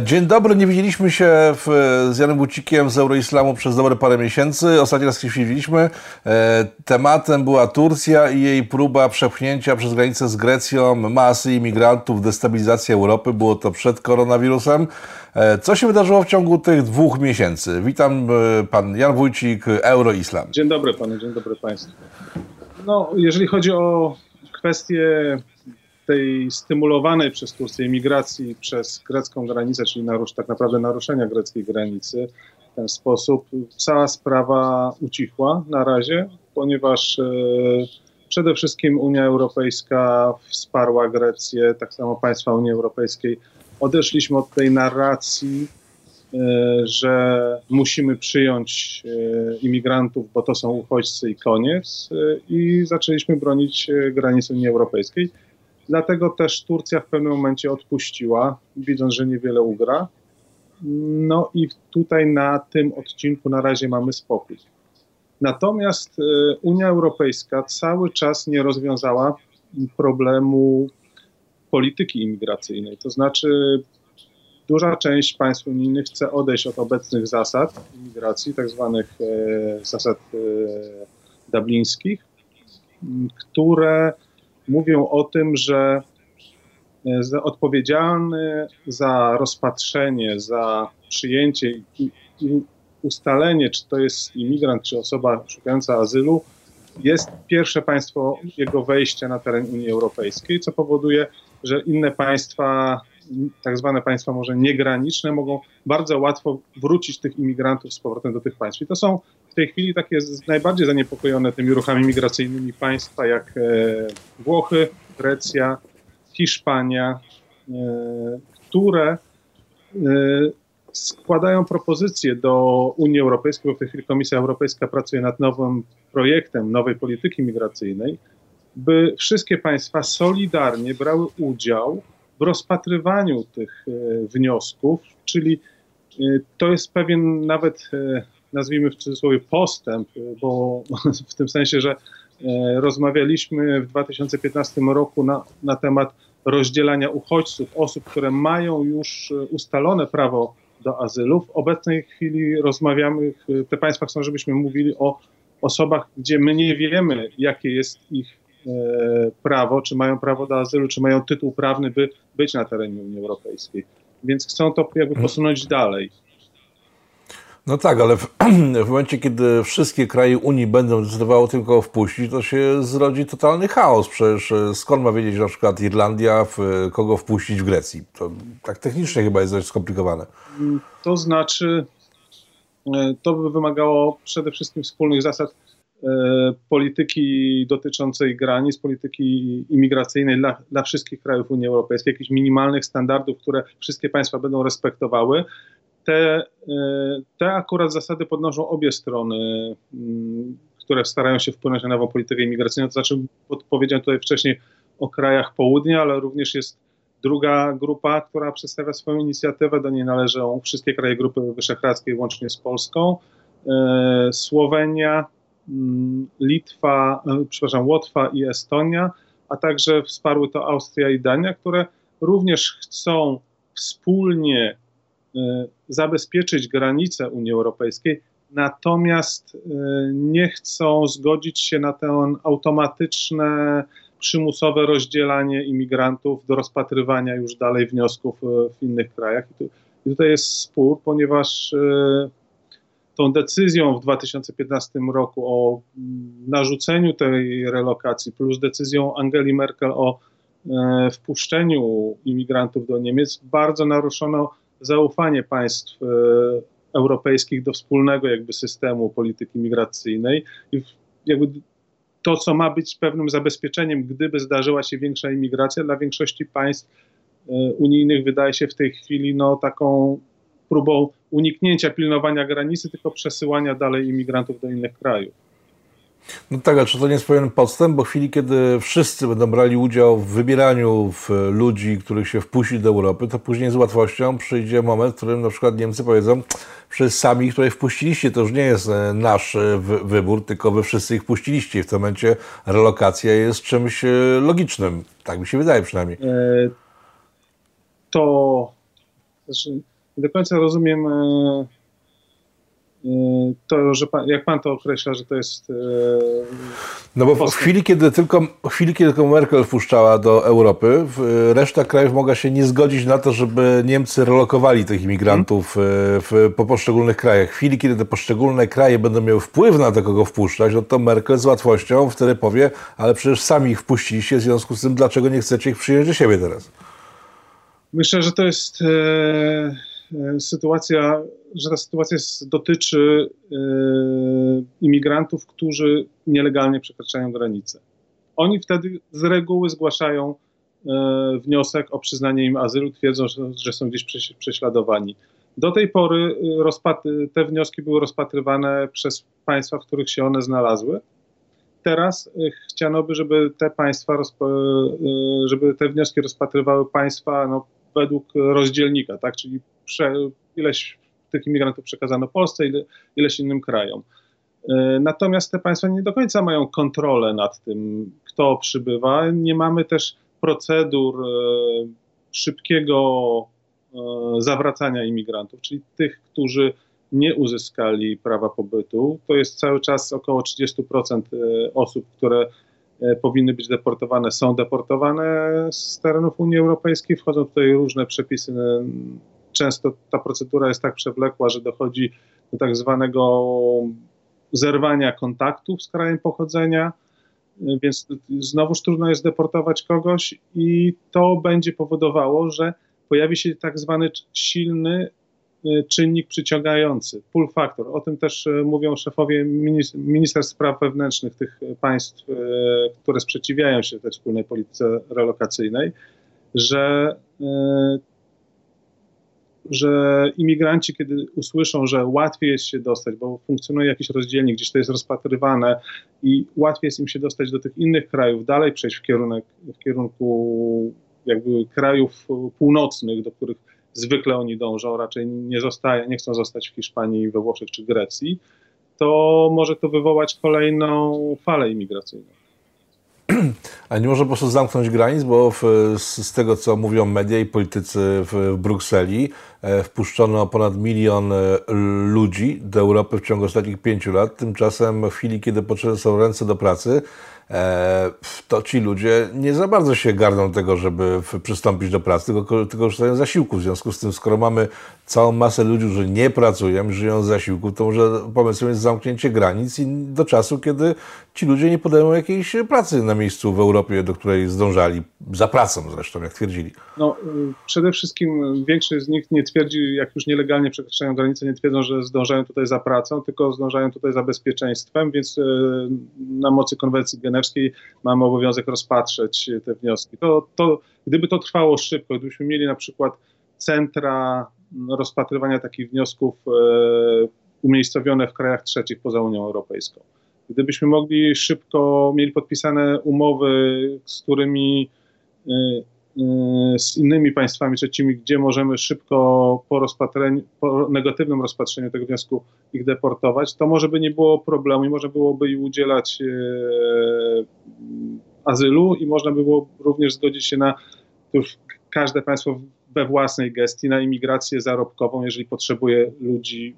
Dzień dobry, nie widzieliśmy się w, z Janem Bucikiem z Euroislamu przez dobre parę miesięcy. Ostatni raz się widzieliśmy. E, tematem była Turcja i jej próba przepchnięcia przez granicę z Grecją masy imigrantów, destabilizacji Europy. Było to przed koronawirusem. E, co się wydarzyło w ciągu tych dwóch miesięcy? Witam, e, pan Jan Wójcik, Euroislam. Dzień dobry panu, dzień dobry państwu. No, jeżeli chodzi o kwestię tej stymulowanej przez Turcję imigracji przez grecką granicę, czyli narusz, tak naprawdę naruszenia greckiej granicy, w ten sposób cała sprawa ucichła na razie, ponieważ e, przede wszystkim Unia Europejska wsparła Grecję, tak samo państwa Unii Europejskiej. Odeszliśmy od tej narracji, e, że musimy przyjąć e, imigrantów, bo to są uchodźcy i koniec, i zaczęliśmy bronić granic Unii Europejskiej. Dlatego też Turcja w pewnym momencie odpuściła, widząc, że niewiele ugra. No i tutaj na tym odcinku na razie mamy spokój. Natomiast e, Unia Europejska cały czas nie rozwiązała problemu polityki imigracyjnej. To znaczy, duża część państw unijnych chce odejść od obecnych zasad imigracji, tak zwanych e, zasad e, dublińskich, które mówią o tym, że e, odpowiedzialny za rozpatrzenie, za przyjęcie i, i ustalenie, czy to jest imigrant, czy osoba szukająca azylu, jest pierwsze państwo jego wejścia na teren Unii Europejskiej, co powoduje, że inne państwa, tak zwane państwa może niegraniczne, mogą bardzo łatwo wrócić tych imigrantów z powrotem do tych państw. I to są w tej chwili takie najbardziej zaniepokojone tymi ruchami migracyjnymi państwa jak e, Włochy, Grecja, Hiszpania, e, które e, składają propozycje do Unii Europejskiej, bo w tej chwili Komisja Europejska pracuje nad nowym projektem nowej polityki migracyjnej, by wszystkie państwa solidarnie brały udział w rozpatrywaniu tych wniosków, czyli to jest pewien nawet nazwijmy w cudzysłowie postęp, bo w tym sensie, że e, rozmawialiśmy w 2015 roku na, na temat rozdzielania uchodźców, osób, które mają już ustalone prawo do azylu. W obecnej chwili rozmawiamy, te państwa chcą, żebyśmy mówili o osobach, gdzie my nie wiemy, jakie jest ich e, prawo, czy mają prawo do azylu, czy mają tytuł prawny, by być na terenie Unii Europejskiej. Więc chcą to jakby posunąć dalej. No tak, ale w, w, momencie, kiedy wszystkie kraje Unii będą decydowały tylko wpuścić, to się zrodzi totalny chaos. Przecież e, skąd ma wiedzieć na przykład Irlandia, w, kogo wpuścić w Grecji? To tak technicznie chyba jest dość skomplikowane. To znaczy, e, to by wymagało przede wszystkim wspólnych zasad e, polityki dotyczącej granic, polityki imigracyjnej dla, dla wszystkich krajów Unii Europejskiej, jakichś minimalnych standardów, które wszystkie państwa będą respektowały te, e, te akurat zasady podnoszą obie strony, mm, które starają się wpłynąć na nową politykę imigracyjną. To znaczy, powiedziałem tutaj wcześniej o krajach południa, ale również jest druga grupa, która przedstawia swoją inicjatywę. Do niej należą wszystkie kraje Grupy Wyszehradzkiej, łącznie z Polską, e, Słowenia, Litwa, e, przepraszam, Łotwa i Estonia, a także wsparły to Austria i Dania, które również chcą wspólnie E, zabezpieczyć granice Unii Europejskiej, natomiast e, nie chcą zgodzić się na to automatyczne, przymusowe rozdzielanie imigrantów do rozpatrywania już dalej wniosków w innych krajach. I tutaj jest spór, ponieważ tą decyzją w 2015 roku o narzuceniu tej relokacji, plus decyzją Angeli Merkel o wpuszczeniu imigrantów do Niemiec, bardzo naruszono zaufanie państw e, europejskich do wspólnego jakby systemu polityki migracyjnej i jakby to, co ma być pewnym zabezpieczeniem, gdyby zdarzyła się większa imigracja, dla większości państw e, unijnych wydaje się w tej chwili no, taką próbą uniknięcia pilnowania granicy, tylko przesyłania dalej imigrantów do innych krajów. No tak, a czy to nie jest pewien podstęp, bo w chwili, kiedy wszyscy będą brali udział w wybieraniu w ludzi, których się wpuści do Europy, to później z łatwością przyjdzie moment, w którym na przykład Niemcy powiedzą, przez sami, których wpuściliście, to już nie jest e, nasz e, wybór, tylko wy wszyscy ich wpuściliście i w tym momencie relokacja jest czymś e, logicznym. Tak mi się wydaje przynajmniej. To Też nie do końca rozumiem Y, to, że pan, jak pan to określa, że to jest. Y, no bo w chwili, kiedy tylko, w chwili, kiedy tylko Merkel wpuszczała do Europy, reszta krajów mogła się nie zgodzić na to, żeby Niemcy relokowali tych imigrantów hmm. w, po poszczególnych krajach. W chwili, kiedy te poszczególne kraje będą miały wpływ na to, kogo wpuszczać, no to Merkel z łatwością wtedy powie, ale przecież sami ich wpuściliście, w związku z tym dlaczego nie chcecie ich przyjąć do siebie teraz? Myślę, że to jest. E E, sytuacja, że ta sytuacja dotyczy e, imigrantów, którzy nielegalnie przekraczają granicę. Oni wtedy z reguły zgłaszają e, wniosek o przyznanie im azylu, twierdzą, że są gdzieś prześladowani. Do tej pory te wnioski były rozpatrywane przez państwa, w których się one znalazły. Teraz chciano by, żeby te państwa, żeby te wnioski rozpatrywały państwa no, według rozdzielnika, tak? czyli prze, ileś tych imigrantów przekazano Polsce, ile, ileś innym krajom. E, natomiast te państwa nie do końca mają kontrolę nad tym, kto przybywa. Nie mamy też procedur e, szybkiego e, zawracania imigrantów, czyli tych, którzy nie uzyskali prawa pobytu. To jest cały czas około 30% osób, które powinny być deportowane, są deportowane z terenów Unii Europejskiej. Wchodzą tutaj różne przepisy często ta procedura jest tak przewlekła, że dochodzi do tak zwanego zerwania kontaktów z krajem pochodzenia, więc znowuż trudno jest deportować kogoś i to będzie powodowało, że pojawi się tak zwany silny y, czynnik przyciągający, pull factor. O tym też y, mówią szefowie Ministerstw Spraw Wewnętrznych tych państw, y, które sprzeciwiają się tej wspólnej polityce relokacyjnej, że że imigranci, kiedy usłyszą, że łatwiej jest się dostać, bo funkcjonuje jakiś rozdzielnik, gdzieś to jest rozpatrywane i łatwiej jest im się dostać do tych innych krajów, dalej przejść w, kierunek, w kierunku jakby krajów północnych, do których zwykle oni dążą, raczej nie, zostaje, nie chcą zostać w Hiszpanii, we Włoszech czy Grecji, to może to wywołać kolejną falę imigracyjną. A nie może po prostu zamknąć granic, bo w, z, tego, co mówią media i politycy w, w Brukseli, wpuszczono ponad milion e, ludzi do Europy w ciągu ostatnich pięciu lat. Tymczasem w chwili, kiedy potrzebne są ręce do pracy, E, to ci ludzie nie za bardzo się garną tego, żeby przystąpić do pracy, tylko, tylko korzystają z zasiłków. W związku z tym, skoro mamy całą masę ludzi, którzy nie pracują, żyją z zasiłków, to może pomysłem jest zamknięcie granic i do czasu, kiedy ci ludzie nie podejmą jakiejś pracy na miejscu w Europie, do której zdążali, za pracą zresztą, jak twierdzili. No, y, przede wszystkim większość z nich nie twierdzi, jak już nielegalnie przekraczają granicę, nie twierdzą, że zdążają tutaj za pracą, tylko zdążają tutaj za bezpieczeństwem, więc y, na mocy konwencji genewskiej mamy obowiązek rozpatrzeć te wnioski. To, to, gdyby to trwało szybko, gdybyśmy mieli na przykład centra rozpatrywania takich wniosków y, umiejscowione w krajach trzecich poza Unią Europejską, Gdybyśmy mogli szybko, mieli podpisane umowy, z którymi y, z innymi państwami trzecimi, gdzie możemy szybko po, rozpatrzeniu, po negatywnym rozpatrzeniu tego wniosku ich deportować, to może by nie było problemu i można byłoby im udzielać e, azylu i można by było również zgodzić się na każde państwo we własnej gestii na imigrację zarobkową, jeżeli potrzebuje ludzi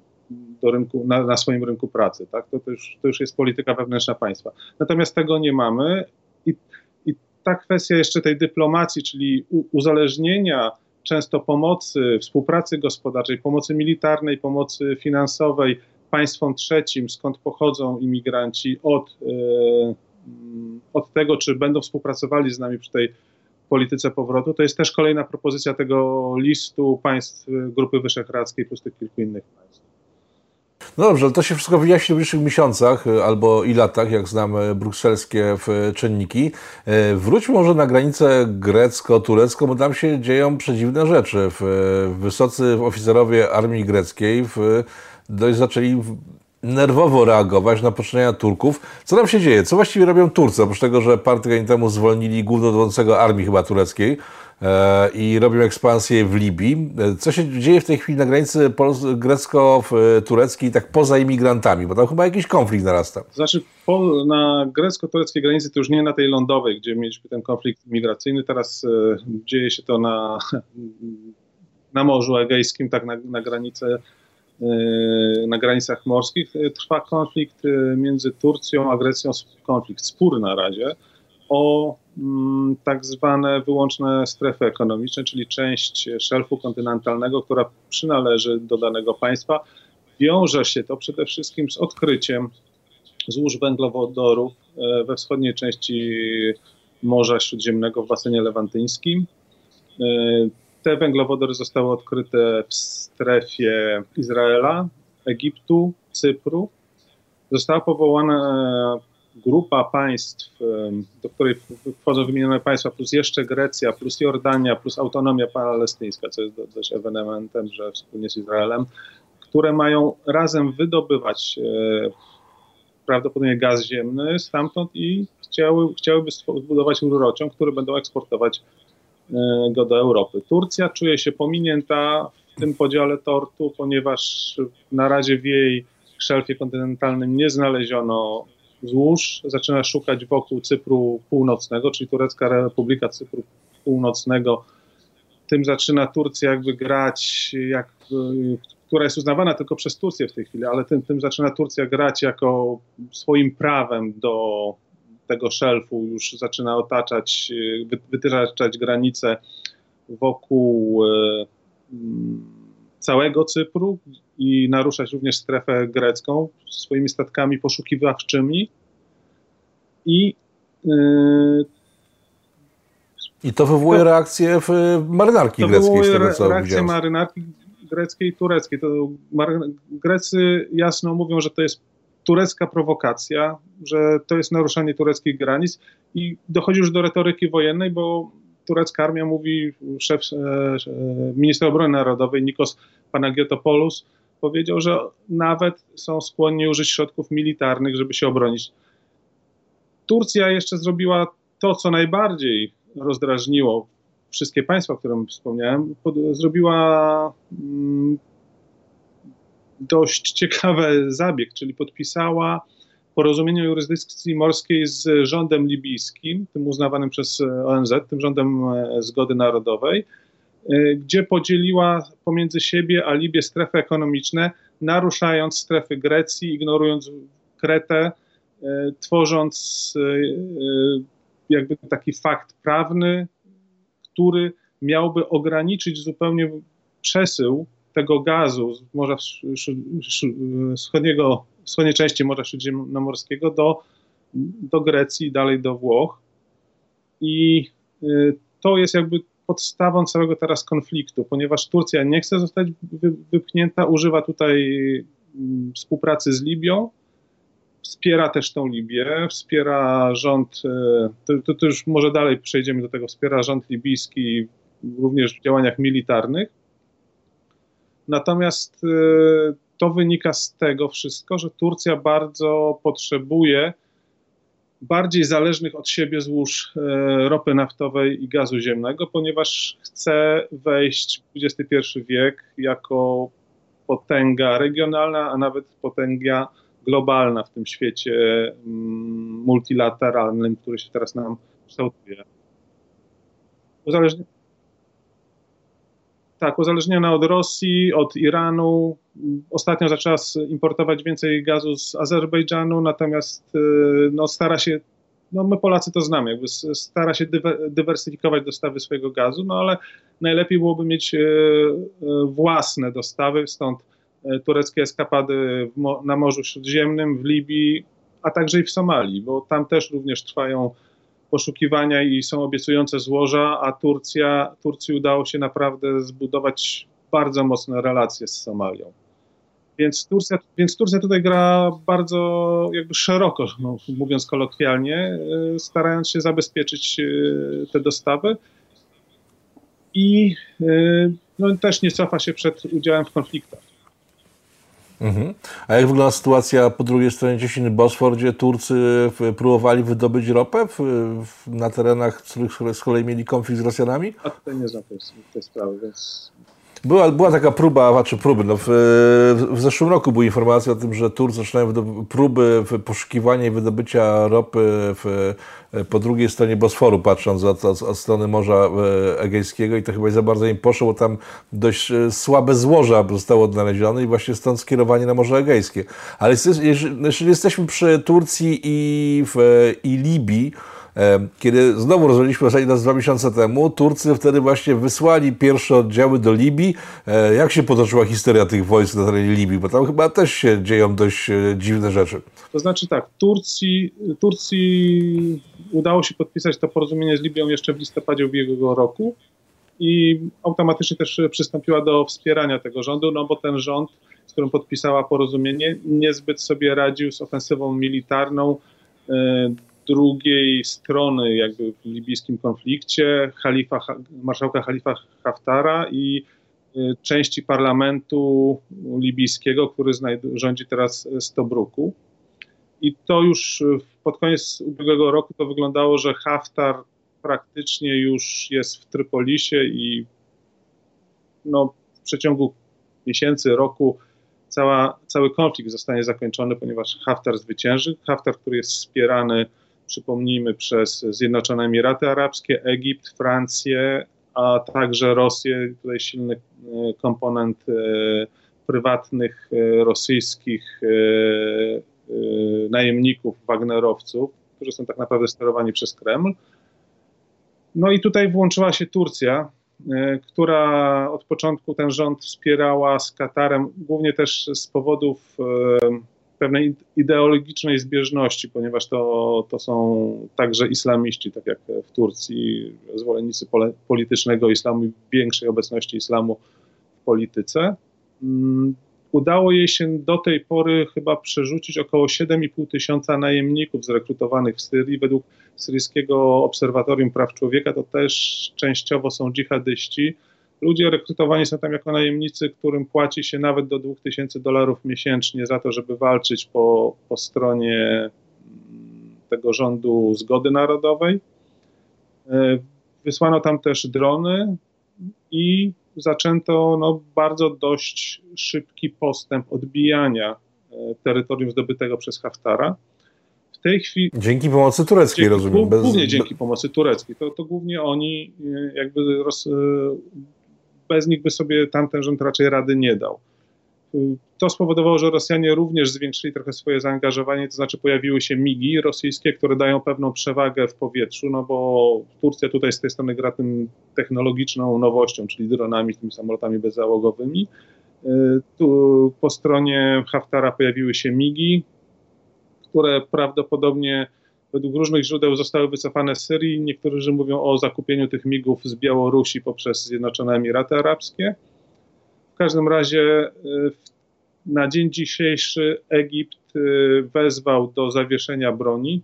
do rynku, na, na swoim rynku pracy. Tak? To, to, już, to już jest polityka wewnętrzna państwa. Natomiast tego nie mamy i ta kwestia jeszcze tej dyplomacji, czyli uzależnienia często pomocy, współpracy gospodarczej, pomocy militarnej, pomocy finansowej państwom trzecim, skąd pochodzą imigranci, od, yy, od tego, czy będą współpracowali z nami przy tej polityce powrotu, to jest też kolejna propozycja tego listu państw Grupy Wyszehradzkiej plus tych kilku innych państw. No dobrze, ale to się wszystko wyjaśni w bliższych miesiącach y, albo i latach, jak znamy brukselskie czynniki. Y, wróćmy może na granicę grecko-turecką, bo tam się dzieją przedziwne rzeczy. Wysocy oficerowie armii greckiej dość zaczęli nerwowo reagować na poczynania Turków. Co tam się dzieje? Co właściwie robią Turcy? Oprócz tego, że parę tygodni temu zwolnili głównodowodzącego armii chyba tureckiej, E, i robią ekspansję w Libii. E, co się dzieje w tej chwili na granicy grecko-tureckiej, tak poza imigrantami? Bo tam chyba jakiś konflikt narasta. Znaczy, po, na grecko-tureckiej granicy to już nie na tej lądowej, gdzie mieliśmy ten konflikt migracyjny. Teraz e, dzieje się to na na Morzu Egejskim, tak na, na granicę na granicach morskich trwa konflikt między Turcją a Grecją, konflikt, spór na razie o tak zwane wyłączne strefy ekonomiczne, czyli część szelfu kontynentalnego, która przynależy do danego państwa. Wiąże się to przede wszystkim z odkryciem złóż węglowodorów e, we wschodniej części Morza Śródziemnego w basenie lewantyńskim. E, te węglowodory zostały odkryte w strefie Izraela, Egiptu, Cypru. Została powołana grupa państw, do której wchodzą wymienione państwa, plus jeszcze Grecja, plus Jordania, plus autonomia palestyńska, co jest dość ewenementem, że wspólnie z Izraelem, które mają razem wydobywać e, prawdopodobnie gaz ziemny stamtąd i chciały, chciałyby zbudować rurociąg, który będą eksportować e, go do Europy. Turcja czuje się pominięta w tym podziale tortu, ponieważ na razie w jej szelfie kontynentalnym nie znaleziono złóż, zaczyna szukać wokół Cypru Północnego, czyli Turecka Republika Cypru Północnego. Tym zaczyna Turcja jakby grać, jak, która jest uznawana tylko przez Turcję w tej chwili, ale tym, tym zaczyna Turcja grać jako swoim prawem do tego szelfu, już zaczyna otaczać, wytyczać granice wokół e, całego Cypru i naruszać również strefę grecką swoimi statkami poszukiwawczymi. I, yy, I to wywołuje to, reakcję w marynarki to greckiej. To wywołuje co reakcję marynarki greckiej i tureckiej. To Grecy jasno mówią, że to jest turecka prowokacja, że to jest naruszanie tureckich granic i dochodzi już do retoryki wojennej, bo turecka armia mówi, szef, e, minister obrony narodowej Nikos Panagiotopoulos powiedział, że nawet są skłonni użyć środków militarnych, żeby się obronić. Turcja jeszcze zrobiła to, co najbardziej rozdrażniło wszystkie państwa, o którym wspomniałem, pod, zrobiła mm, dość ciekawy zabieg, czyli podpisała porozumienie o jurysdykcji morskiej z rządem libijskim, tym uznawanym przez ONZ, tym rządem e, zgody narodowej, e, gdzie podzieliła pomiędzy siebie a Libię strefy ekonomiczne, naruszając strefy Grecji, ignorując Kretę, e, tworząc jakby taki fakt prawny, który miałby ograniczyć zupełnie przesył tego gazu z Morza Wschodniego wschodniej części Morza Śródziemnomorskiego do, do Grecji dalej do Włoch. I y, to jest jakby podstawą całego teraz konfliktu, ponieważ Turcja nie chce zostać wypchnięta, używa tutaj mm, współpracy z Libią, wspiera też tą Libię, wspiera rząd, y, to, to, to, już może dalej przejdziemy do tego, wspiera rząd libijski również w działaniach militarnych. Natomiast y, to wynika z tego wszystko, że Turcja bardzo potrzebuje bardziej zależnych od siebie złóż e, ropy naftowej i gazu ziemnego, ponieważ chce wejść w XXI wiek jako potęga regionalna, a nawet potęga globalna w tym świecie mm, multilateralnym, który się teraz nam kształtuje. Uzależni tak, uzależniona od Rosji, od Iranu. Ostatnio zaczęła importować więcej gazu z Azerbejdżanu, natomiast y, no, stara się, no my Polacy to znamy, jakby stara się dywersyfikować dostawy swojego gazu, no ale najlepiej byłoby mieć y, y, własne dostawy, stąd tureckie eskapady na Morzu Śródziemnym, w Libii, a także i w Somalii, bo tam też również trwają poszukiwania i są obiecujące złoża, a Turcja, Turcji udało się naprawdę zbudować bardzo mocne relacje z Somalią. Więc Turcja, więc Turcja tutaj gra bardzo jakby szeroko, no, mówiąc kolokwialnie, e, starając się zabezpieczyć e, te dostawy i e, no, też nie cofa się przed udziałem w konfliktach. Mhm. A jak wygląda sytuacja po drugiej stronie Ciesiny Bosfor, gdzie Turcy próbowali wydobyć ropę w, w, na terenach, w których z kolei mieli konflikt z Rosjanami? A tutaj nie znam tej sprawy, więc była, była taka próba, znaczy próby, no w, w zeszłym roku były informacje o tym, że Turcy zaczynają próby poszukiwania i wydobycia ropy w, po drugiej stronie Bosforu, patrząc od, od, od, strony Morza Egejskiego i to chyba za bardzo im poszło, bo tam dość słabe złoża zostało odnalezione i właśnie stąd skierowanie na Morze Egejskie. Ale jeżeli jesteśmy przy Turcji i, w, i Libii, kiedy znowu rozmawialiśmy ostatni raz dwa miesiące temu, Turcy wtedy właśnie wysłali pierwsze oddziały do Libii. E, jak się potoczyła historia tych wojsk na terenie Libii? Bo tam chyba też się dzieją dość e, dziwne rzeczy. To znaczy tak, Turcji, Turcji udało się podpisać to porozumienie z Libią jeszcze w listopadzie ubiegłego roku i automatycznie też przystąpiła do wspierania tego rządu, no bo ten rząd, z którym podpisała porozumienie, niezbyt sobie radził z ofensywą militarną e, drugiej strony jakby w libijskim konflikcie, Khalifa, marszałka Khalifa Haftara i y, części parlamentu libijskiego, który rządzi teraz z Tobruku. I to już pod koniec ubiegłego roku to wyglądało, że Haftar praktycznie już jest w Trypolisie i no, w przeciągu miesięcy, roku cała, cały konflikt zostanie zakończony, ponieważ Haftar zwycięży. Haftar, który jest wspierany przypomnijmy, przez Zjednoczone Emiraty Arabskie, Egipt, Francję, a także Rosję. Tutaj silny e, komponent e, prywatnych e, rosyjskich najemników, Wagnerowców, którzy są tak naprawdę sterowani przez Kreml. No i tutaj włączyła się Turcja, która od początku ten rząd wspierała z Katarem, głównie też z powodów pewnej ideologicznej zbieżności, ponieważ to, to są także islamiści, tak jak w Turcji, zwolennicy politycznego islamu i większej obecności islamu w polityce. Mm, udało jej się do tej pory chyba przerzucić około 7,5 tysiąca najemników zrekrutowanych w Syrii. Według Syryjskiego Obserwatorium Praw Człowieka to też częściowo są dżihadyści Ludzie rekrutowani są tam jako najemnicy, którym płaci się nawet do 2000 dolarów miesięcznie za to, żeby walczyć po, po stronie mm, tego rządu zgody narodowej. E, wysłano tam też drony i zaczęto no, bardzo dość szybki postęp odbijania e, terytorium zdobytego przez Haftara. W tej chwili. Dzięki pomocy tureckiej, dzięki, rozumiem. Głównie bez... dzięki pomocy tureckiej. To, to głównie oni e, jakby roz, bez nich by sobie tamten rząd raczej rady nie dał. To spowodowało, że Rosjanie również zwiększyli trochę swoje zaangażowanie, to znaczy pojawiły się migi rosyjskie, które dają pewną przewagę w powietrzu, no bo Turcja tutaj z tej strony gra tym technologiczną nowością, czyli dronami, tymi samolotami bezzałogowymi. Y, tu po stronie Haftara pojawiły się migi, które prawdopodobnie według różnych źródeł zostały wycofane z Syrii. Niektórzy mówią o zakupieniu tych migów z Białorusi poprzez Zjednoczone Emiraty Arabskie. W każdym razie y, na dzień dzisiejszy Egipt y, wezwał do zawieszenia broni,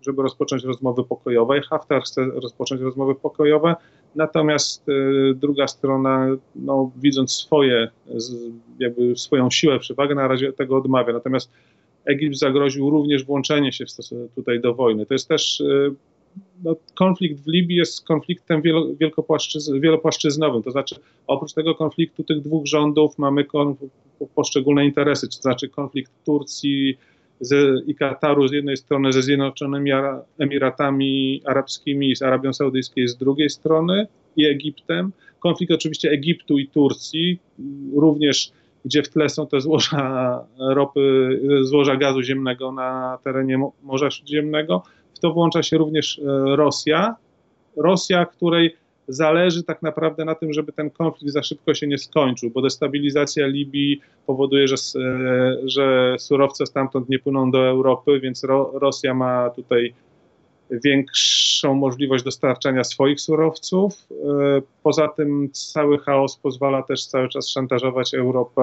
żeby rozpocząć rozmowy pokojowe. Haftar chce rozpocząć rozmowy pokojowe, natomiast y, druga strona, no, widząc swoje, jakby swoją siłę, przewagę, na razie tego odmawia. Natomiast Egipt zagroził również włączenie się tutaj do wojny. To jest też y, no, konflikt w Libii jest konfliktem wielopłaszczyznowym. To znaczy, oprócz tego konfliktu tych dwóch rządów mamy poszczególne interesy, to znaczy konflikt Turcji z, i Kataru z jednej strony ze Zjednoczonymi Emiratami Arabskimi z Arabią Saudyjską z drugiej strony i Egiptem. Konflikt oczywiście Egiptu i Turcji, również gdzie w tle są te złoża ropy, złoża gazu ziemnego na terenie Morza Śródziemnego. W to włącza się również e, Rosja. Rosja, której zależy tak naprawdę na tym, żeby ten konflikt za szybko się nie skończył, bo destabilizacja Libii powoduje, że, e, że surowce stamtąd nie płyną do Europy, więc Ro, Rosja ma tutaj większą możliwość dostarczania swoich surowców. E, poza tym cały chaos pozwala też cały czas szantażować Europę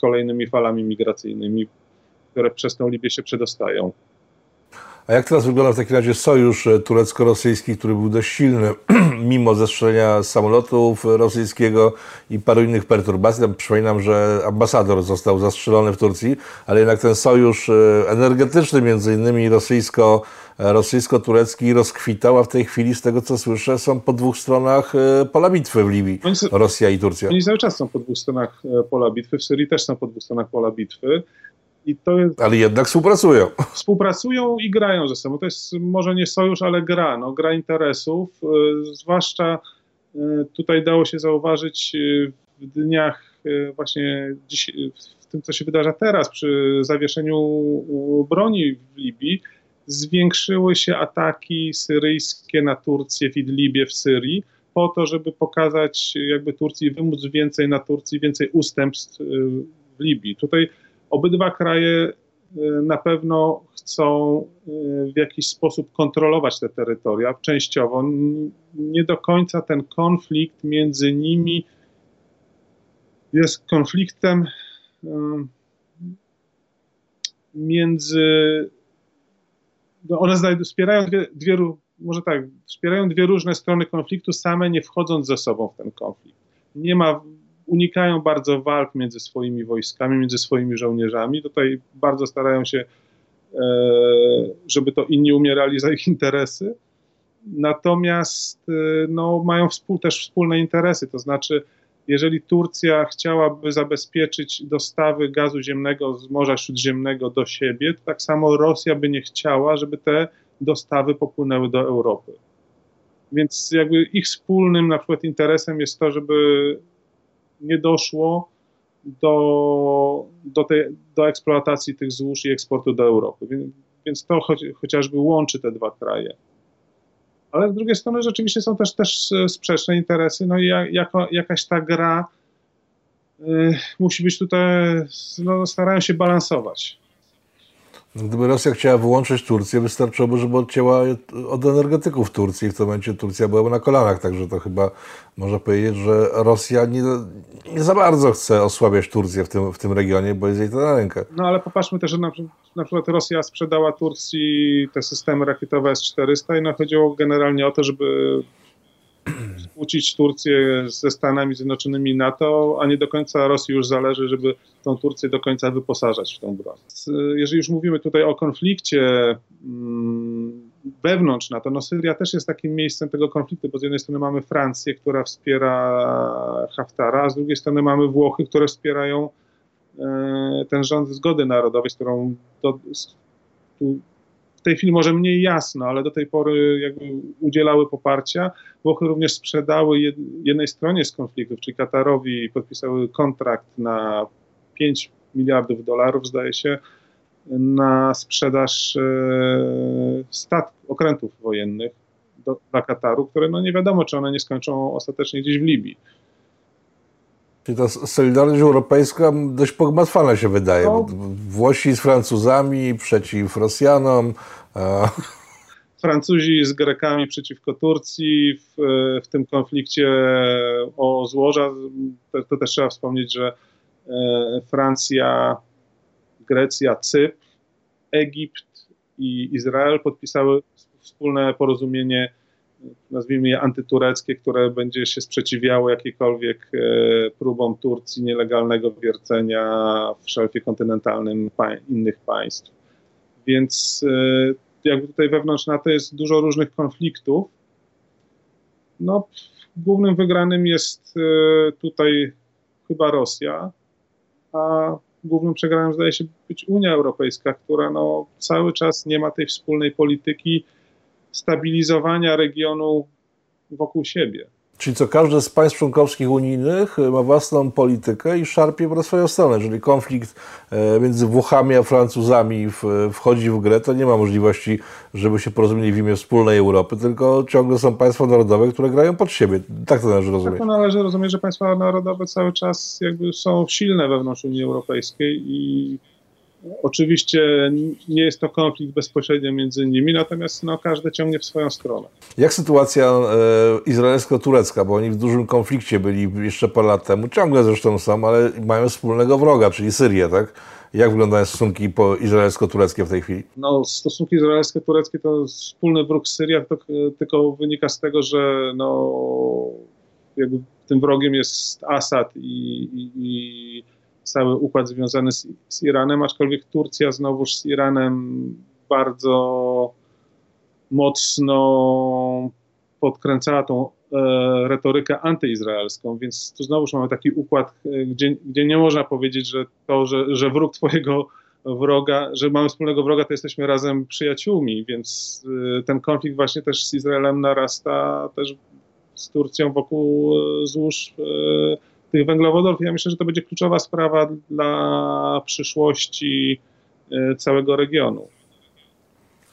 kolejnymi falami migracyjnymi, które przez tą Libię się przedostają. A jak teraz wygląda w takim razie sojusz e, turecko-rosyjski, który był dość silny, mimo zestrzelenia samolotów rosyjskiego i paru innych perturbacji? Tam przypominam, że ambasador został zastrzelony w Turcji, ale jednak ten sojusz e, energetyczny, między innymi rosyjsko, e, rosyjsko-turecki rozkwitał, a w tej chwili, z tego co słyszę, są po dwóch stronach pola bitwy w Libii, Rosja i Turcja. Oni cały czas są po dwóch stronach pola bitwy, w Syrii też są po dwóch stronach pola bitwy. I to jest, ale jednak współpracują. Współpracują i grają ze sobą. To jest może nie sojusz, ale gra. No, gra interesów. E, zwłaszcza e, tutaj dało się zauważyć e, w dniach właśnie dziś, w tym, co się wydarza teraz przy zawieszeniu broni w Libii, zwiększyły się ataki syryjskie na Turcję w Idlibie w Syrii po to, żeby pokazać jakby Turcji, wymóc więcej na Turcji, więcej ustępstw w Libii. Tutaj Obydwa kraje e, na pewno chcą e, w jakiś sposób kontrolować te terytoria, częściowo. Nie do końca ten konflikt między nimi jest konfliktem e, między. No one wspierają dwie, dwie, może tak, wspierają dwie różne strony konfliktu, same nie wchodząc ze sobą w ten konflikt. Nie ma unikają bardzo walk między swoimi wojskami, między swoimi żołnierzami. Tutaj bardzo starają się, e, żeby to inni umierali za ich interesy. Natomiast e, no, mają współ, też wspólne interesy, to znaczy, jeżeli Turcja chciałaby zabezpieczyć dostawy gazu ziemnego z Morza Śródziemnego do siebie, to tak samo Rosja by nie chciała, żeby te dostawy popłynęły do Europy. Więc jakby ich wspólnym na przykład interesem jest to, żeby nie doszło do, do, tej, do eksploatacji tych złóż i eksportu do Europy. Więc, więc to choć, chociażby łączy te dwa kraje. Ale z drugiej strony rzeczywiście są też, też sprzeczne interesy, no i jako, jakaś ta gra y, musi być tutaj, no, starają się balansować. Gdyby Rosja chciała wyłączyć Turcję, wystarczyłoby, żeby odcięła od energetyków Turcji. W tym momencie Turcja byłaby na kolanach, także to chyba można powiedzieć, że Rosja nie, nie za bardzo chce osłabiać Turcję w tym, w tym regionie, bo jest jej to na rękę. No ale popatrzmy też, że na, na przykład Rosja sprzedała Turcji te systemy rakietowe S-400 i no chodziło generalnie o to, żeby skłócić Turcję ze Stanami Zjednoczonymi NATO, a nie do końca Rosji już zależy, żeby tą Turcję do końca wyposażać w tą broń. Jeżeli już mówimy tutaj o konflikcie mm, wewnątrz NATO, no Syria też jest takim miejscem tego konfliktu, bo z jednej strony mamy Francję, która wspiera Haftara, a z drugiej strony mamy Włochy, które wspierają e, ten rząd zgody narodowej, z którą do, z, w tej chwili może mniej jasno, ale do tej pory jakby udzielały poparcia. Włochy również sprzedały jednej stronie z konfliktów, czyli Katarowi, podpisały kontrakt na 5 miliardów dolarów, zdaje się, na sprzedaż e, statków, okrętów wojennych do, dla Kataru, które no nie wiadomo, czy one nie skończą ostatecznie gdzieś w Libii. Czyli ta solidarność europejska dość pogmatwana się wydaje. No. Włosi z Francuzami przeciw Rosjanom. Francuzi z Grekami przeciwko Turcji w, w tym konflikcie o złoża. To, to, też trzeba wspomnieć, że e, Francja, Grecja, Cypr, Egipt i Izrael podpisały wspólne porozumienie nazwijmy je antytureckie, które będzie się sprzeciwiało jakiejkolwiek e, próbom Turcji nielegalnego wiercenia w szelfie kontynentalnym innych państw. Więc e, jakby tutaj wewnątrz NATO jest dużo różnych konfliktów. No, głównym wygranym jest e, tutaj chyba Rosja, a głównym przegranym zdaje się być Unia Europejska, która no, cały czas nie ma tej wspólnej polityki, stabilizowania regionu wokół siebie. Czyli co, każde z państw członkowskich unijnych ma własną politykę i szarpie po swoją stronę. Jeżeli konflikt e, między Włochami a Francuzami wchodzi w grę, to nie ma możliwości, żeby się porozumieli w imię wspólnej Europy, tylko ciągle są państwa narodowe, które grają pod siebie. Tak to należy rozumieć. Tak to należy rozumieć, że państwa narodowe cały czas jakby są silne wewnątrz Unii Europejskiej i Oczywiście nie jest to konflikt bezpośrednio między nimi, natomiast no, każdy ciągnie w swoją stronę. Jak sytuacja e, izraelsko-turecka, bo oni w dużym konflikcie byli jeszcze parę lat temu, ciągle zresztą są, ale mają wspólnego wroga, czyli Syrię, tak? Jak wyglądają stosunki izraelsko-tureckie w tej chwili? No, stosunki izraelsko-tureckie to wspólny wróg Syria, to tylko wynika z tego, że no, jakby tym wrogiem jest Assad i, i, i cały układ związany z, z, Iranem, aczkolwiek Turcja znowuż z Iranem bardzo mocno podkręcała tą e, retorykę antyizraelską, więc tu znowuż mamy taki układ, e, gdzie, gdzie nie można powiedzieć, że to, że, że wróg twojego wroga, że mamy wspólnego wroga, to jesteśmy razem przyjaciółmi, więc e, ten konflikt właśnie też z Izraelem narasta też z Turcją wokół e, złóż tych węglowodorów. Ja myślę, że to będzie kluczowa sprawa dla przyszłości e, całego regionu.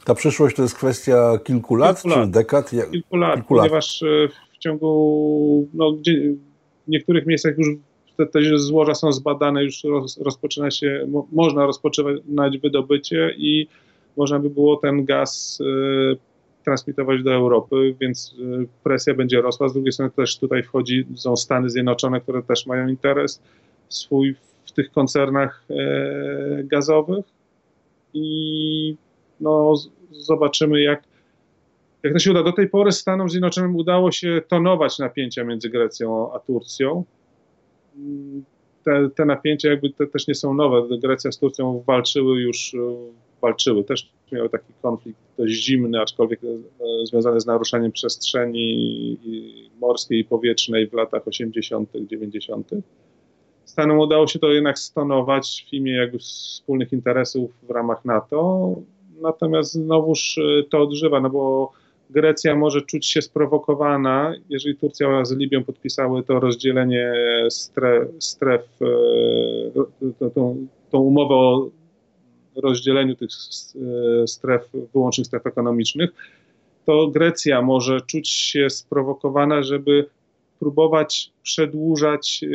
Ta przyszłość to jest kwestia kilku lat kilku czy lat. dekad? Kilku lat, kilku ponieważ lat. w ciągu, no, gdzie, w niektórych miejscach już te, te złoża są zbadane, już roz, rozpoczyna się, mo, można rozpoczynać wydobycie i można by było ten gaz transmitować do Europy, więc y, presja będzie rosła. Z drugiej strony też tutaj wchodzi, są Stany Zjednoczone, które też mają interes swój w tych koncernach e, gazowych i no, zobaczymy jak, jak to się uda. Do tej pory Stanom Zjednoczonym udało się tonować napięcia między Grecją a Turcją. Te, te napięcia jakby te też nie są nowe. Grecja z Turcją walczyły już walczyły. Też miały taki konflikt dość zimny, aczkolwiek e, związany z naruszaniem przestrzeni morskiej i powietrznej w latach 80., 90. Stanom udało się to jednak stonować w imię jakby wspólnych interesów w ramach NATO. Natomiast znowuż e, to odżywa, no bo Grecja może czuć się sprowokowana, jeżeli Turcja z Libią podpisały to rozdzielenie stref, stref e, tą, tą umowę o rozdzieleniu tych stref, wyłącznych stref ekonomicznych, to Grecja może czuć się sprowokowana, żeby próbować przedłużać e,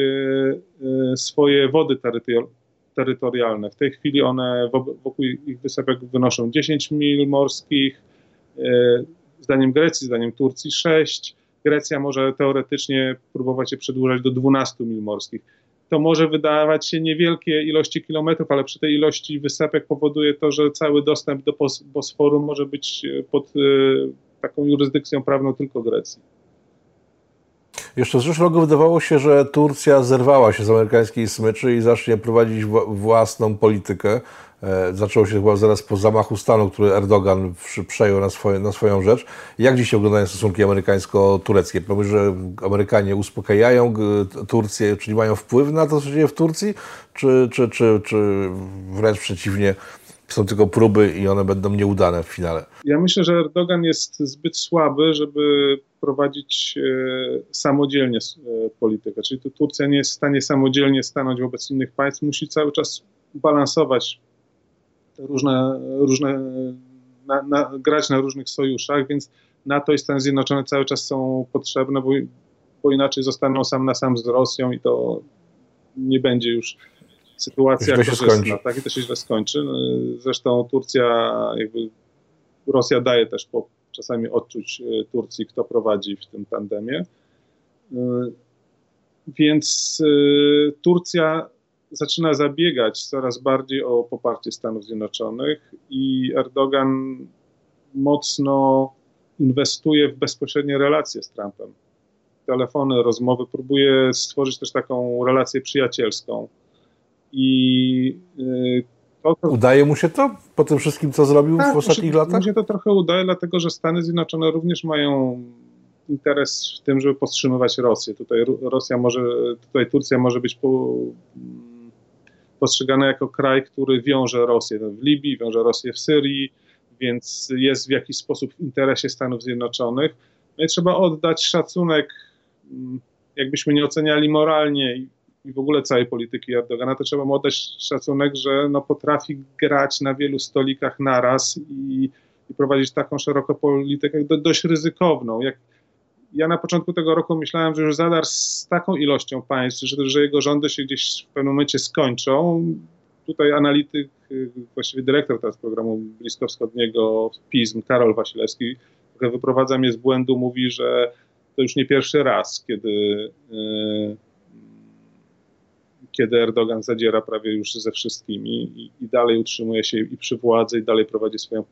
e, swoje wody terytorialne. W tej chwili one wokół ich wysepek wynoszą 10 mil morskich, e, zdaniem Grecji, zdaniem Turcji 6. Grecja może teoretycznie próbować je przedłużać do 12 mil morskich to może wydawać się niewielkie ilości kilometrów, ale przy tej ilości wysepek powoduje to, że cały dostęp do Bosforu może być e, pod e, taką jurysdykcją prawną tylko Grecji. Jeszcze z roku wydawało się, że Turcja zerwała się z amerykańskiej smyczy i zacznie prowadzić własną politykę. E, zaczęło się chyba zaraz po zamachu stanu, który Erdogan przejął na, swoje, na swoją rzecz. Jak dzisiaj wyglądają stosunki amerykańsko-tureckie? Pomyśl, że Amerykanie uspokajają Turcję, czyli mają wpływ na to, co się dzieje w Turcji, czy, czy, czy, czy wręcz przeciwnie, są tylko próby i one będą nieudane w finale? Ja myślę, że Erdogan jest zbyt słaby, żeby prowadzić e, samodzielnie e, politykę. Czyli tu Turcja nie jest w stanie samodzielnie stanąć wobec innych państw, musi cały czas balansować różne, różne na, na, grać na różnych sojuszach, więc NATO i Stany Zjednoczone cały czas są potrzebne, bo, bo inaczej zostaną sam na sam z Rosją i to nie będzie już sytuacja korzystna, tak? I to się źle skończy. No, zresztą Turcja, jakby Rosja daje też po, czasami odczuć e, Turcji, kto prowadzi w tym tandemie. E, więc e, Turcja zaczyna zabiegać coraz bardziej o poparcie Stanów Zjednoczonych i Erdogan mocno inwestuje w bezpośrednie relacje z Trumpem. Telefony, rozmowy, próbuje stworzyć też taką relację przyjacielską. I y, to, to... Udaje mu się to po tym wszystkim, co zrobił tak, w ostatnich się, latach? Mu się to trochę udaje, dlatego że Stany Zjednoczone również mają interes w tym, żeby powstrzymywać Rosję. Tutaj Rosja może, tutaj Turcja może być po, postrzegana jako kraj, który wiąże Rosję w Libii, wiąże Rosję w Syrii, więc jest w jakiś sposób w interesie Stanów Zjednoczonych. No i trzeba oddać szacunek, mm, jakbyśmy nie oceniali moralnie i, w ogóle całej polityki Erdogana, to trzeba mu oddać szacunek, że no potrafi grać na wielu stolikach naraz i, i prowadzić taką szeroką politykę do, dość ryzykowną. Jak, ja na początku tego roku myślałem, że już Zadar z taką ilością państw, że, że jego rządy się gdzieś w pewnym momencie skończą. Tutaj analityk właściwie dyrektor teraz programu bliskowschodniego PISM, Karol Wasilewski, trochę wyprowadza mnie z błędu, mówi, że to już nie pierwszy raz, kiedy, kiedy Erdogan zadziera prawie już ze wszystkimi i, i dalej utrzymuje się i przy władzy, i dalej prowadzi swoją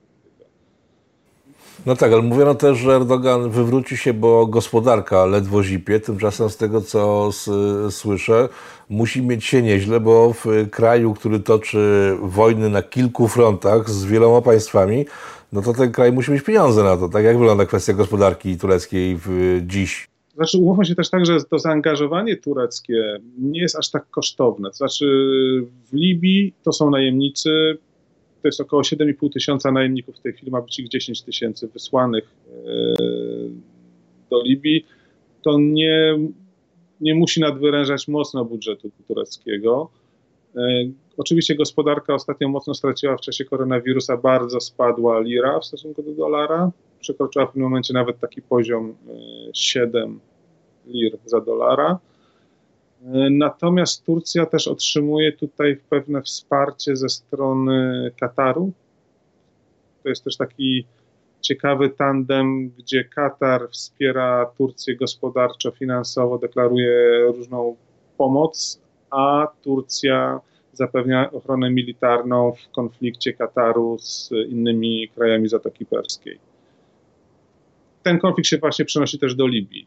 no tak, ale mówiono też, że Erdogan wywróci się, bo gospodarka ledwo zipie. Tymczasem z tego, co słyszę, musi mieć się nieźle, bo w kraju, który toczy wojny na kilku frontach z wieloma państwami, no to ten kraj musi mieć pieniądze na to. Tak jak wygląda kwestia gospodarki tureckiej w, dziś? Znaczy, umówmy się też tak, że to zaangażowanie tureckie nie jest aż tak kosztowne. Znaczy, w Libii to są najemnicy, to jest około 7,5 tysiąca najemników, w tej chwili ma być ich 10 tysięcy wysłanych e, do Libii, to nie, nie musi nadwyrężać mocno budżetu tureckiego. E, oczywiście gospodarka ostatnio mocno straciła w czasie koronawirusa, bardzo spadła lira w stosunku do dolara, przekroczyła w tym momencie nawet taki poziom 7 e, lir za dolara. Natomiast Turcja też otrzymuje tutaj pewne wsparcie ze strony Kataru. To jest też taki ciekawy tandem, gdzie Katar wspiera Turcję gospodarczo, finansowo, deklaruje różną pomoc, a Turcja zapewnia ochronę militarną w konflikcie Kataru z innymi krajami Zatoki Perskiej. Ten konflikt się właśnie przenosi też do Libii.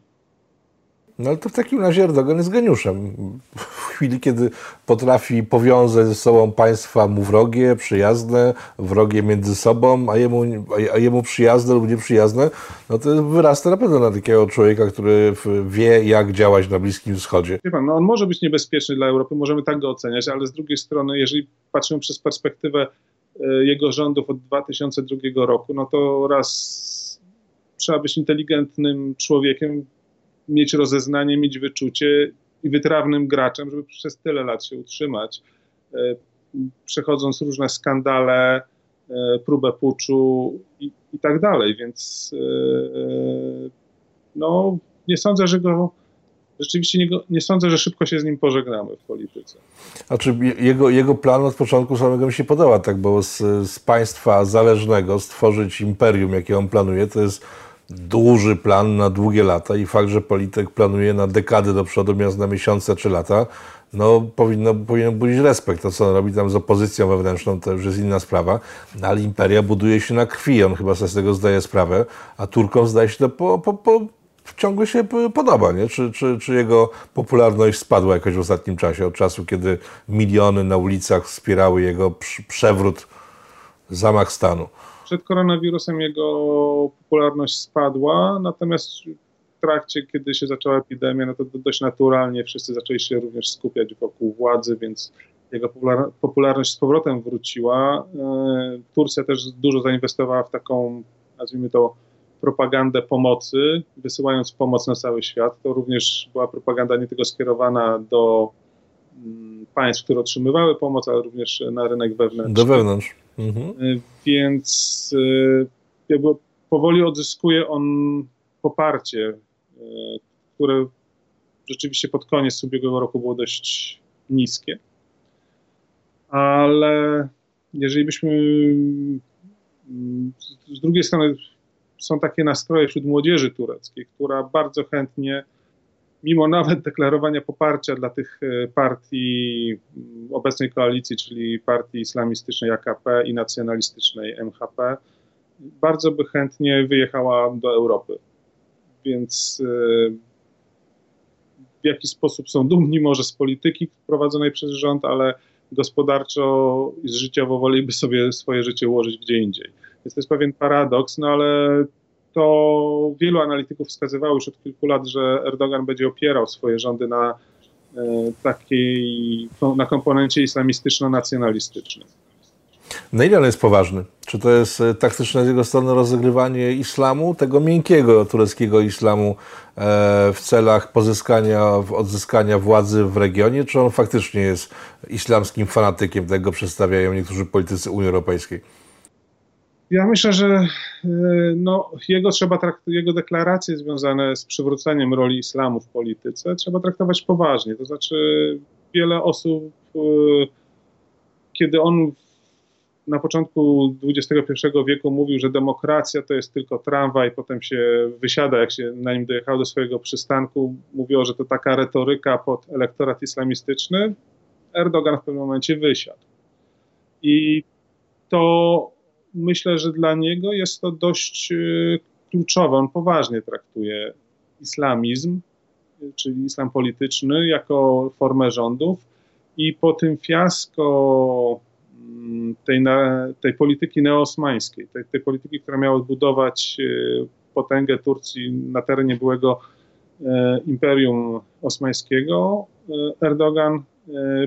No ale to w takim razie Erdogan jest geniuszem. W chwili, kiedy potrafi powiązać ze sobą państwa mu wrogie, przyjazne, wrogie między sobą, a jemu, a jemu przyjazne lub nieprzyjazne, no to wyrasta na pewno na takiego człowieka, który wie, jak działać na Bliskim Wschodzie. Pan, no on może być niebezpieczny dla Europy, możemy tak go oceniać, ale z drugiej strony, jeżeli patrzymy przez perspektywę e, jego rządów od 2002 roku, no to raz trzeba być inteligentnym człowiekiem, mieć rozeznanie, mieć wyczucie i wytrawnym graczem, żeby przez tyle lat się utrzymać, e, przechodząc różne skandale, e, próbę puczu i, i tak dalej, więc e, no, nie sądzę, że go rzeczywiście nie, nie, sądzę, że szybko się z nim pożegnamy w polityce. Znaczy jego, jego plan od początku samego mi się podoba, tak, bo z, z państwa zależnego stworzyć imperium, jakie on planuje, to jest duży plan na długie lata i fakt, że polityk planuje na dekady do przodu, zamiast na miesiące czy lata, no powinno, powinien budzić respekt. To, co on robi tam z opozycją wewnętrzną, to już jest inna sprawa, no, ale imperia buduje się na krwi, on chyba sobie z tego zdaje sprawę, a Turkom zdaje się to po, po, po ciągle się podoba, nie? Czy, czy, czy jego popularność spadła jakoś w ostatnim czasie, od czasu, kiedy miliony na ulicach wspierały jego przewrót, zamach stanu? Przed koronawirusem jego popularność spadła, natomiast w trakcie, kiedy się zaczęła epidemia, no to dość naturalnie wszyscy zaczęli się również skupiać wokół władzy, więc jego popularność z powrotem wróciła. E, Turcja też dużo zainwestowała w taką, nazwijmy to, propagandę pomocy, wysyłając pomoc na cały świat. To również była propaganda nie tylko skierowana do mm, państw, które otrzymywały pomoc, ale również na rynek wewnętrzny. Do wewnątrz. Mhm. Y, więc y, jakby powoli odzyskuje on poparcie, y, które rzeczywiście pod koniec ubiegłego roku było dość niskie. Ale jeżeli byśmy z drugiej strony są takie nastroje wśród młodzieży tureckiej, która bardzo chętnie mimo nawet deklarowania poparcia dla tych e, partii mm, obecnej koalicji, czyli partii islamistycznej AKP i nacjonalistycznej MHP, bardzo by chętnie wyjechała do Europy. Więc e, w jaki sposób są dumni może z polityki prowadzonej przez rząd, ale gospodarczo i życiowo woliby sobie swoje życie ułożyć gdzie indziej. Więc to jest pewien paradoks, no ale to wielu analityków wskazywało już od kilku lat, że Erdogan będzie opierał swoje rządy na e, takiej, na komponencie islamistyczno-nacjonalistycznym. Na ile on jest poważny? Czy to jest e, taktyczne z jego strony rozegrywanie islamu, tego miękkiego tureckiego islamu e, w celach pozyskania, odzyskania władzy w regionie, czy on faktycznie jest islamskim fanatykiem, tego przedstawiają niektórzy politycy Unii Europejskiej? Ja myślę, że e, no, jego, trzeba jego deklaracje związane z przywróceniem roli islamu w polityce trzeba traktować poważnie. To znaczy, wiele osób, e, kiedy on na początku XXI wieku mówił, że demokracja to jest tylko tramwaj, potem się wysiada, jak się na nim dojechał do swojego przystanku. Mówiło, że to taka retoryka pod elektorat islamistyczny. Erdogan w pewnym momencie wysiadł. I to myślę, że dla niego jest to dość y, kluczowe. On poważnie traktuje islamizm, czyli islam polityczny, jako formę rządów. I po tym fiasko mm, tej, tej polityki neosmańskiej, tej, tej polityki, która miała odbudować y, potęgę Turcji na terenie byłego e, Imperium Osmańskiego, e, Erdogan e,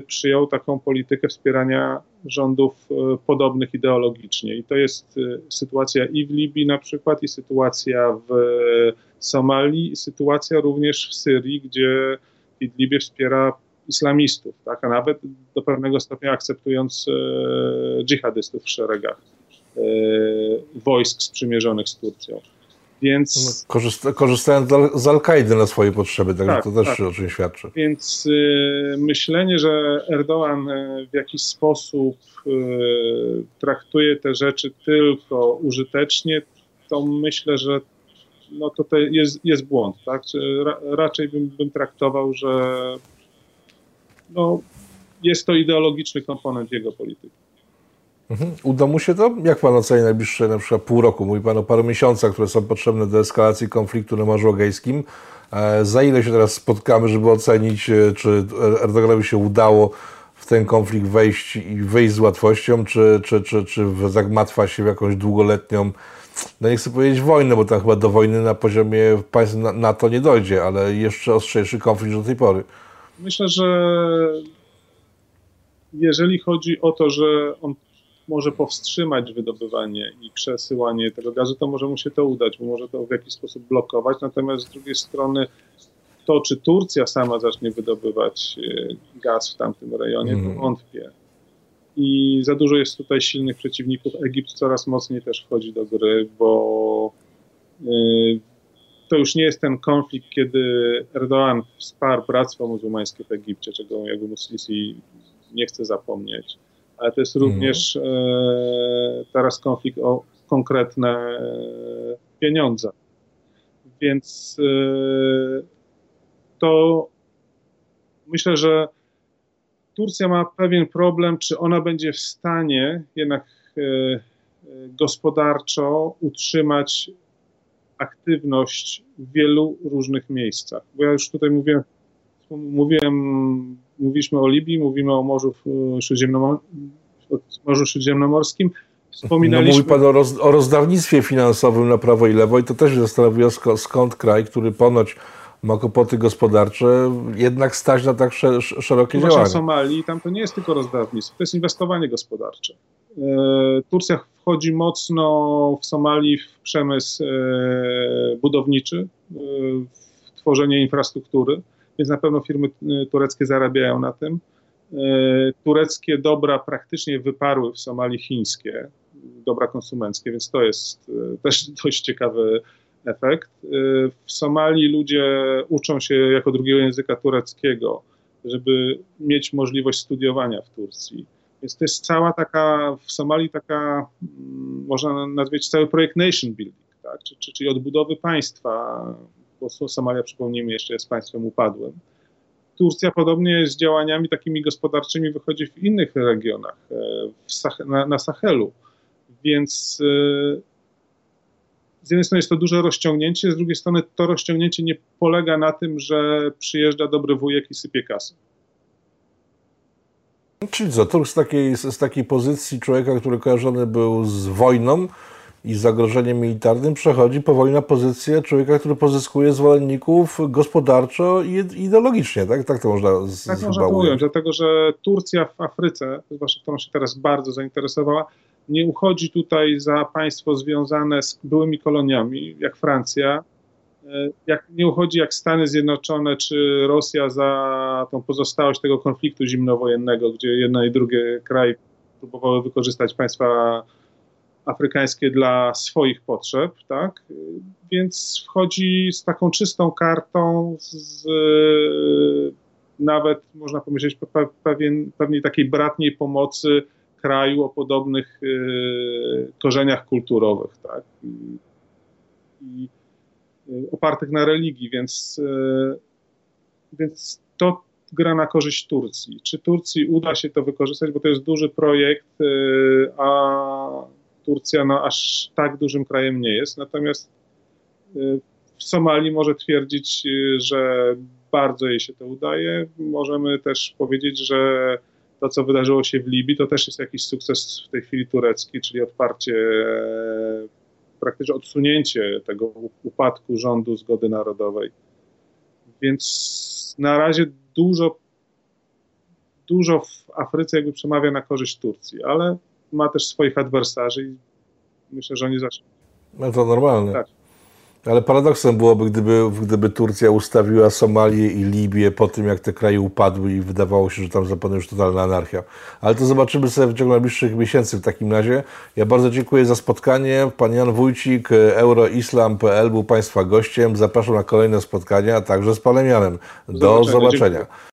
przyjął taką politykę wspierania rządów podobnych ideologicznie. I to jest sytuacja i w Libii na przykład, i sytuacja w Somalii, i sytuacja również w Syrii, gdzie Idlibie wspiera islamistów, tak, a nawet do pewnego stopnia akceptując e, dżihadystów w szeregach e, wojsk sprzymierzonych z Turcją. Więc... No, korzysta, korzystając z Al-Kaidy na swoje potrzeby, także tak, to też tak. o czym świadczy. Więc y, myślenie, że Erdoğan y, w jakiś sposób y, traktuje te rzeczy tylko użytecznie, to myślę, że no to, to jest, jest błąd. Tak? Ra, raczej bym, bym traktował, że no, jest to ideologiczny komponent jego polityki. Mhm. Uda mu się to? Jak pan oceni najbliższe na przykład pół roku? Mówi pan o paru miesiącach, które są potrzebne do eskalacji konfliktu na Morzu Egejskim. E, za ile się teraz spotkamy, żeby ocenić, e, czy Erdoganowi się udało w ten konflikt wejść i wyjść z łatwością, czy, czy, czy, czy zagmatwa się w jakąś długoletnią, no nie chcę powiedzieć wojnę, bo tam chyba do wojny na poziomie państw NATO nie dojdzie, ale jeszcze ostrzejszy konflikt do tej pory. Myślę, że jeżeli chodzi o to, że on może powstrzymać wydobywanie i przesyłanie tego gazu, to może mu się to udać, bo może to w jakiś sposób blokować. Natomiast z drugiej strony to, czy Turcja sama zacznie wydobywać e, gaz w tamtym rejonie, to mhm. wątpię. I za dużo jest tutaj silnych przeciwników. Egipt coraz mocniej też wchodzi do gry, bo e, to już nie jest ten konflikt, kiedy Erdoğan wsparł Bractwo Muzułmańskie w Egipcie, czego jakby Muslisi nie chce zapomnieć, ale to jest mhm. również e, teraz konflikt o konkretne e, pieniądze. Więc e, to myślę, że Turcja ma pewien problem, czy ona będzie w stanie jednak e, e, gospodarczo utrzymać aktywność w wielu różnych miejscach. Bo ja już tutaj mówiłem, mówiłem mówiliśmy o Libii, mówimy o Morzu, Śródziemnomor Morzu Śródziemnomorskim. Wspominaliśmy... No, mówi Pan o, roz, o rozdawnictwie finansowym na prawo i lewo i to też zastanawia skąd kraj, który ponoć ma kłopoty gospodarcze, jednak stać na tak szerokie no działania. w Somalii tam to nie jest tylko rozdawnictwo, to jest inwestowanie gospodarcze. E, Turcja wchodzi mocno w Somalii w przemysł e, budowniczy, e, w tworzenie infrastruktury, więc na pewno firmy tureckie zarabiają na tym. Tureckie dobra praktycznie wyparły w Somalii chińskie, dobra konsumenckie, więc to jest też dość ciekawy efekt. W Somalii ludzie uczą się jako drugiego języka tureckiego, żeby mieć możliwość studiowania w Turcji więc to jest cała taka, w Somalii taka, mm, można nazwać cały projekt nation building, tak? czyli odbudowy państwa, bo Somalia, przypomnijmy, jeszcze jest państwem upadłym. Turcja podobnie z działaniami takimi gospodarczymi wychodzi w innych regionach, e, Sah na, na, Sahelu. Więc e, z jednej strony jest to duże rozciągnięcie, z drugiej strony to rozciągnięcie nie polega na tym, że przyjeżdża dobry wujek i sypie kasę. Czyli co, Turk z takiej, z takiej pozycji człowieka, który kojarzony był z wojną i zagrożeniem militarnym, przechodzi powoli na pozycję człowieka, który pozyskuje zwolenników gospodarczo i ideologicznie, tak? Tak to można z, Tak można to ująć, dlatego że Turcja w Afryce, zwłaszcza którą się teraz bardzo zainteresowała, nie uchodzi tutaj za państwo związane z byłymi koloniami, jak Francja, E, jak nie uchodzi jak Stany Zjednoczone czy Rosja za tą pozostałość tego konfliktu zimnowojennego, gdzie jedno i drugie kraj próbowały wykorzystać państwa afrykańskie dla swoich potrzeb, tak? Więc wchodzi z taką czystą kartą, z, nawet można pomyśleć pewien, pewnej takiej bratniej pomocy kraju o podobnych y, korzeniach kulturowych, tak? I, i y, opartych na religii, więc, y, więc to gra na korzyść Turcji. Czy Turcji uda się to wykorzystać, bo to jest duży projekt, a Turcja no, aż tak dużym krajem nie jest. Natomiast w Somalii może twierdzić, że bardzo jej się to udaje. Możemy też powiedzieć, że to, co wydarzyło się w Libii, to też jest jakiś sukces w tej chwili turecki, czyli odparcie, praktycznie odsunięcie tego upadku rządu zgody narodowej. Więc na razie dużo, dużo w Afryce jakby przemawia na korzyść Turcji, ale ma też swoich adwersarzy i myślę, że oni zaczną. No to normalne. Tak. Ale paradoksem byłoby, gdyby, gdyby Turcja ustawiła Somalię i Libię po tym, jak te kraje upadły i wydawało się, że tam zapanuje już totalna anarchia. Ale to zobaczymy sobie w ciągu najbliższych miesięcy w takim razie. Ja bardzo dziękuję za spotkanie. Pan Jan Wójcik, Euroislam.pl był Państwa gościem. Zapraszam na kolejne spotkania, także z Panem Janem. Do, Do zobaczenia. zobaczenia.